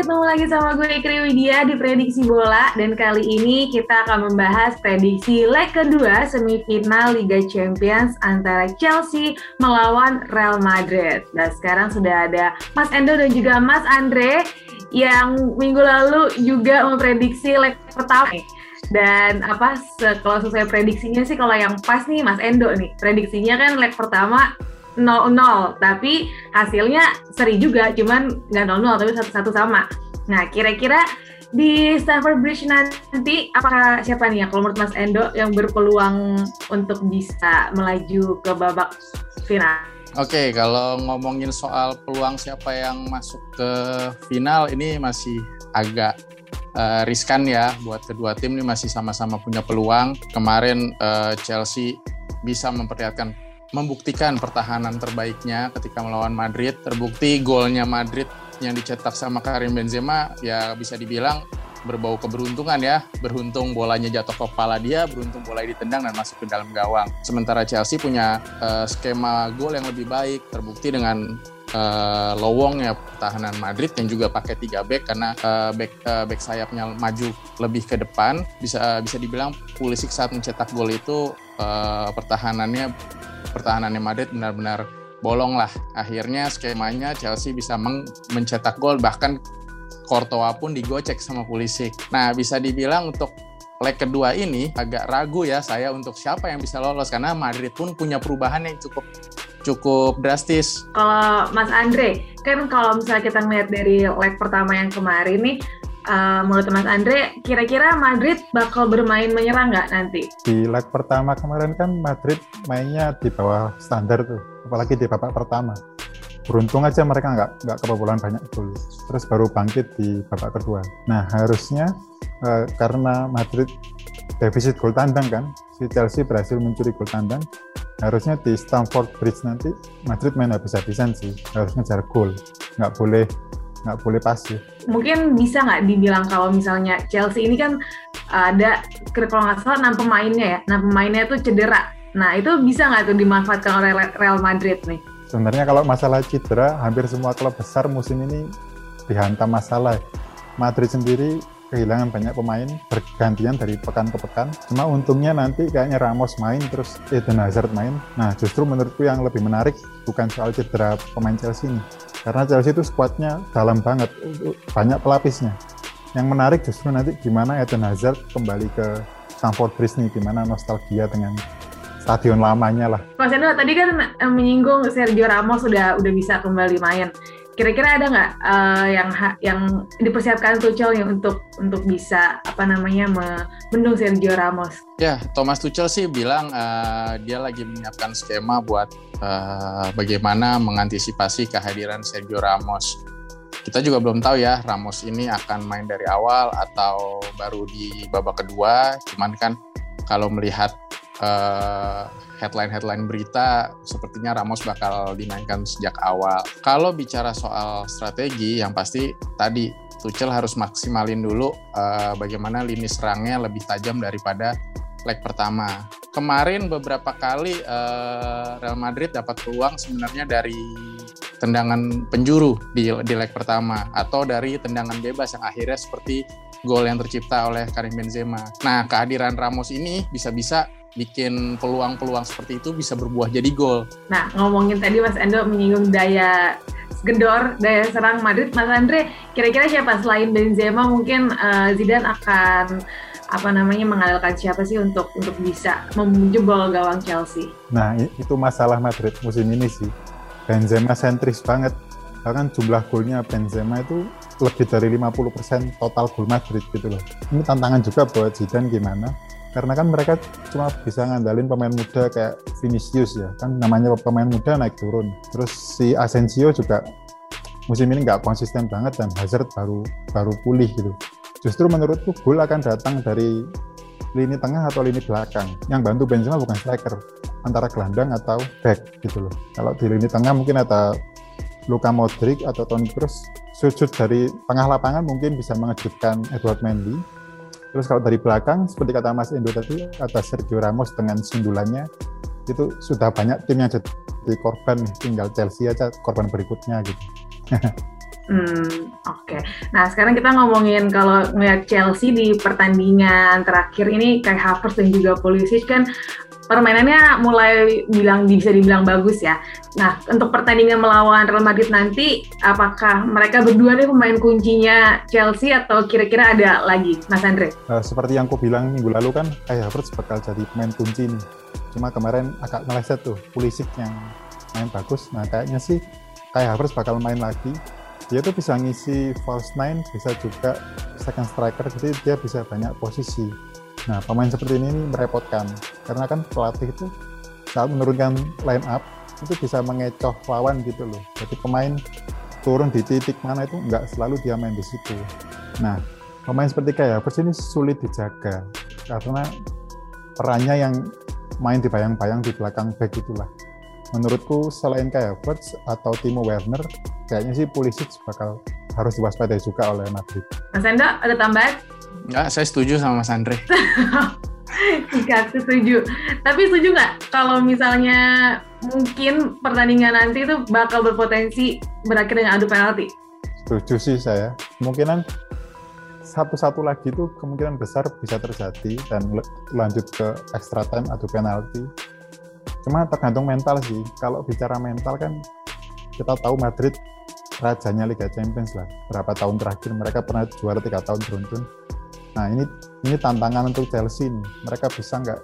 ketemu lagi sama gue Ikri Widya di Prediksi Bola dan kali ini kita akan membahas prediksi leg kedua semifinal Liga Champions antara Chelsea melawan Real Madrid. Dan sekarang sudah ada Mas Endo dan juga Mas Andre yang minggu lalu juga memprediksi leg pertama. Dan apa kalau sesuai prediksinya sih kalau yang pas nih Mas Endo nih prediksinya kan leg pertama 0-0 tapi hasilnya seri juga cuman nggak 0-0 tapi satu-satu sama. Nah kira-kira di Stamford Bridge nanti apakah siapa nih ya? Kalau menurut Mas Endo yang berpeluang untuk bisa melaju ke babak final? Oke, okay, kalau ngomongin soal peluang siapa yang masuk ke final ini masih agak uh, riskan ya buat kedua tim. Ini masih sama-sama punya peluang. Kemarin uh, Chelsea bisa memperlihatkan membuktikan pertahanan terbaiknya ketika melawan Madrid. Terbukti golnya Madrid yang dicetak sama Karim Benzema ya bisa dibilang berbau keberuntungan ya. Beruntung bolanya jatuh ke kepala dia, beruntung bola ditendang dan masuk ke dalam gawang. Sementara Chelsea punya uh, skema gol yang lebih baik, terbukti dengan uh, lowong ya pertahanan Madrid yang juga pakai tiga back karena uh, back uh, back sayapnya maju lebih ke depan bisa bisa dibilang Pulisic saat mencetak gol itu uh, pertahanannya pertahanannya Madrid benar-benar bolong lah. Akhirnya skemanya Chelsea bisa mencetak gol bahkan Courtois pun digocek sama Pulisic. Nah, bisa dibilang untuk leg kedua ini agak ragu ya saya untuk siapa yang bisa lolos karena Madrid pun punya perubahan yang cukup cukup drastis. Kalau Mas Andre, kan kalau misalnya kita melihat dari leg pertama yang kemarin nih uh, menurut Mas Andre, kira-kira Madrid bakal bermain menyerang nggak nanti? Di leg pertama kemarin kan Madrid mainnya di bawah standar tuh, apalagi di babak pertama. Beruntung aja mereka nggak nggak kebobolan banyak gol. Terus baru bangkit di babak kedua. Nah harusnya uh, karena Madrid defisit gol tandang kan, si Chelsea berhasil mencuri gol tandang. Harusnya di Stamford Bridge nanti Madrid main habis-habisan sih, harus ngejar gol, nggak boleh nggak boleh pasif. Mungkin bisa nggak dibilang kalau misalnya Chelsea ini kan ada kalau nggak salah enam pemainnya ya, enam pemainnya tuh cedera. Nah itu bisa nggak tuh dimanfaatkan oleh Real Madrid nih? Sebenarnya kalau masalah cedera, hampir semua klub besar musim ini dihantam masalah. Madrid sendiri kehilangan banyak pemain bergantian dari pekan ke pekan. Cuma untungnya nanti kayaknya Ramos main terus Eden Hazard main. Nah justru menurutku yang lebih menarik bukan soal cedera pemain Chelsea ini, karena Chelsea itu skuadnya dalam banget, banyak pelapisnya. Yang menarik justru nanti gimana Eden Hazard kembali ke Stamford Bridge nih, gimana nostalgia dengan stadion lamanya lah. Mas Endo tadi kan eh, menyinggung Sergio Ramos sudah udah bisa kembali main. Kira-kira ada nggak uh, yang yang dipersiapkan Tuchel nih untuk untuk bisa apa namanya membendung Sergio Ramos? Ya, Thomas Tuchel sih bilang uh, dia lagi menyiapkan skema buat uh, bagaimana mengantisipasi kehadiran Sergio Ramos. Kita juga belum tahu ya Ramos ini akan main dari awal atau baru di babak kedua. Cuman kan kalau melihat uh, headline-headline berita sepertinya Ramos bakal dimainkan sejak awal. Kalau bicara soal strategi, yang pasti tadi Tuchel harus maksimalin dulu uh, bagaimana lini serangnya lebih tajam daripada leg pertama. Kemarin beberapa kali uh, Real Madrid dapat peluang sebenarnya dari tendangan penjuru di, di leg pertama atau dari tendangan bebas yang akhirnya seperti gol yang tercipta oleh Karim Benzema. Nah, kehadiran Ramos ini bisa-bisa bikin peluang-peluang seperti itu bisa berbuah jadi gol. Nah, ngomongin tadi Mas Endo menyinggung daya gedor, daya serang Madrid, Mas Andre, kira-kira siapa selain Benzema mungkin uh, Zidane akan apa namanya mengandalkan siapa sih untuk untuk bisa menjebol gawang Chelsea? Nah, itu masalah Madrid musim ini sih. Benzema sentris banget. Bahkan jumlah golnya Benzema itu lebih dari 50% total gol Madrid gitu loh. Ini tantangan juga buat Zidane gimana karena kan mereka cuma bisa ngandalin pemain muda kayak Vinicius ya. Kan namanya pemain muda naik turun. Terus si Asensio juga musim ini nggak konsisten banget dan Hazard baru baru pulih gitu. Justru menurutku gol akan datang dari lini tengah atau lini belakang. Yang bantu Benzema bukan striker antara gelandang atau back gitu loh. Kalau di lini tengah mungkin ada Luka Modric atau Toni Kroos. Sujud dari tengah lapangan mungkin bisa mengejutkan Edward Mendy Terus kalau dari belakang, seperti kata Mas Indo tadi, ada Sergio Ramos dengan sundulannya, itu sudah banyak tim yang jadi korban, tinggal Chelsea aja korban berikutnya gitu. Hmm, oke. Okay. Nah, sekarang kita ngomongin kalau ngeliat Chelsea di pertandingan terakhir ini kayak Havertz dan juga Pulisic kan permainannya mulai bilang bisa dibilang bagus ya. Nah, untuk pertandingan melawan Real Madrid nanti, apakah mereka berdua nih pemain kuncinya Chelsea atau kira-kira ada lagi, Mas Andre? Uh, seperti yang aku bilang minggu lalu kan, kayak Havertz bakal jadi pemain kunci nih. Cuma kemarin agak meleset tuh, Pulisic yang main bagus. Nah, kayaknya sih kayak Havertz bakal main lagi. Dia tuh bisa ngisi false nine, bisa juga second striker, jadi dia bisa banyak posisi Nah, pemain seperti ini, merepotkan karena kan pelatih itu saat menurunkan line up itu bisa mengecoh lawan gitu loh. Jadi pemain turun di titik mana itu nggak selalu dia main di situ. Nah, pemain seperti kayak Havertz ini sulit dijaga karena perannya yang main di bayang-bayang di belakang back itulah. Menurutku selain kayak Havertz atau Timo Werner, kayaknya sih Pulisic bakal harus diwaspadai juga oleh Madrid. Mas Endo, ada tambahan? Enggak, saya setuju sama Mas Andre. Jika setuju. Tapi setuju nggak kalau misalnya mungkin pertandingan nanti itu bakal berpotensi berakhir dengan adu penalti? Setuju sih saya. Kemungkinan satu-satu lagi itu kemungkinan besar bisa terjadi dan lanjut ke extra time adu penalti. Cuma tergantung mental sih. Kalau bicara mental kan kita tahu Madrid rajanya Liga Champions lah. Berapa tahun terakhir mereka pernah juara tiga tahun beruntun Nah ini ini tantangan untuk Chelsea nih. Mereka bisa nggak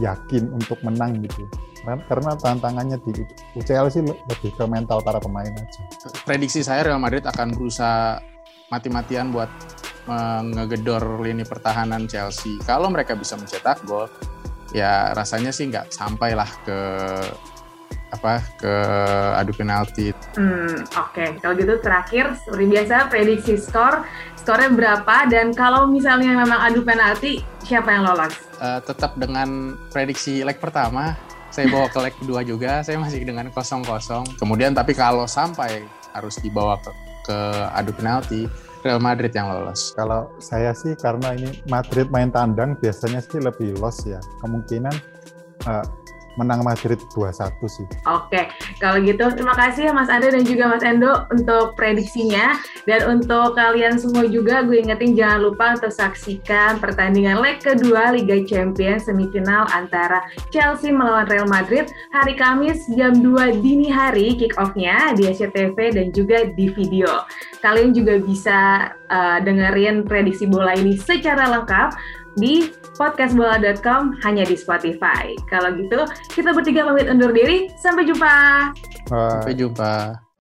yakin untuk menang gitu. Karena tantangannya di UCL sih lebih ke mental para pemain aja. Prediksi saya Real Madrid akan berusaha mati-matian buat ngegedor lini pertahanan Chelsea. Kalau mereka bisa mencetak gol, ya rasanya sih nggak sampailah ke apa ke adu penalti. Hmm, oke. Okay. Kalau gitu terakhir seperti biasa prediksi skor, skornya berapa dan kalau misalnya memang adu penalti siapa yang lolos? Uh, tetap dengan prediksi leg pertama, saya bawa ke leg kedua juga, saya masih dengan kosong-kosong. Kemudian tapi kalau sampai harus dibawa ke, ke adu penalti, Real Madrid yang lolos. Kalau saya sih karena ini Madrid main tandang biasanya sih lebih loss ya. Kemungkinan uh, menang Madrid 2-1 sih. Oke, kalau gitu terima kasih ya Mas Ade dan juga Mas Endo untuk prediksinya. Dan untuk kalian semua juga gue ingetin jangan lupa untuk saksikan pertandingan leg kedua Liga Champions semifinal antara Chelsea melawan Real Madrid hari Kamis jam 2 dini hari kick off-nya di SCTV dan juga di video. Kalian juga bisa uh, dengerin prediksi bola ini secara lengkap di podcastbola.com hanya di Spotify. Kalau gitu, kita bertiga pamit undur diri. Sampai jumpa. Sampai jumpa.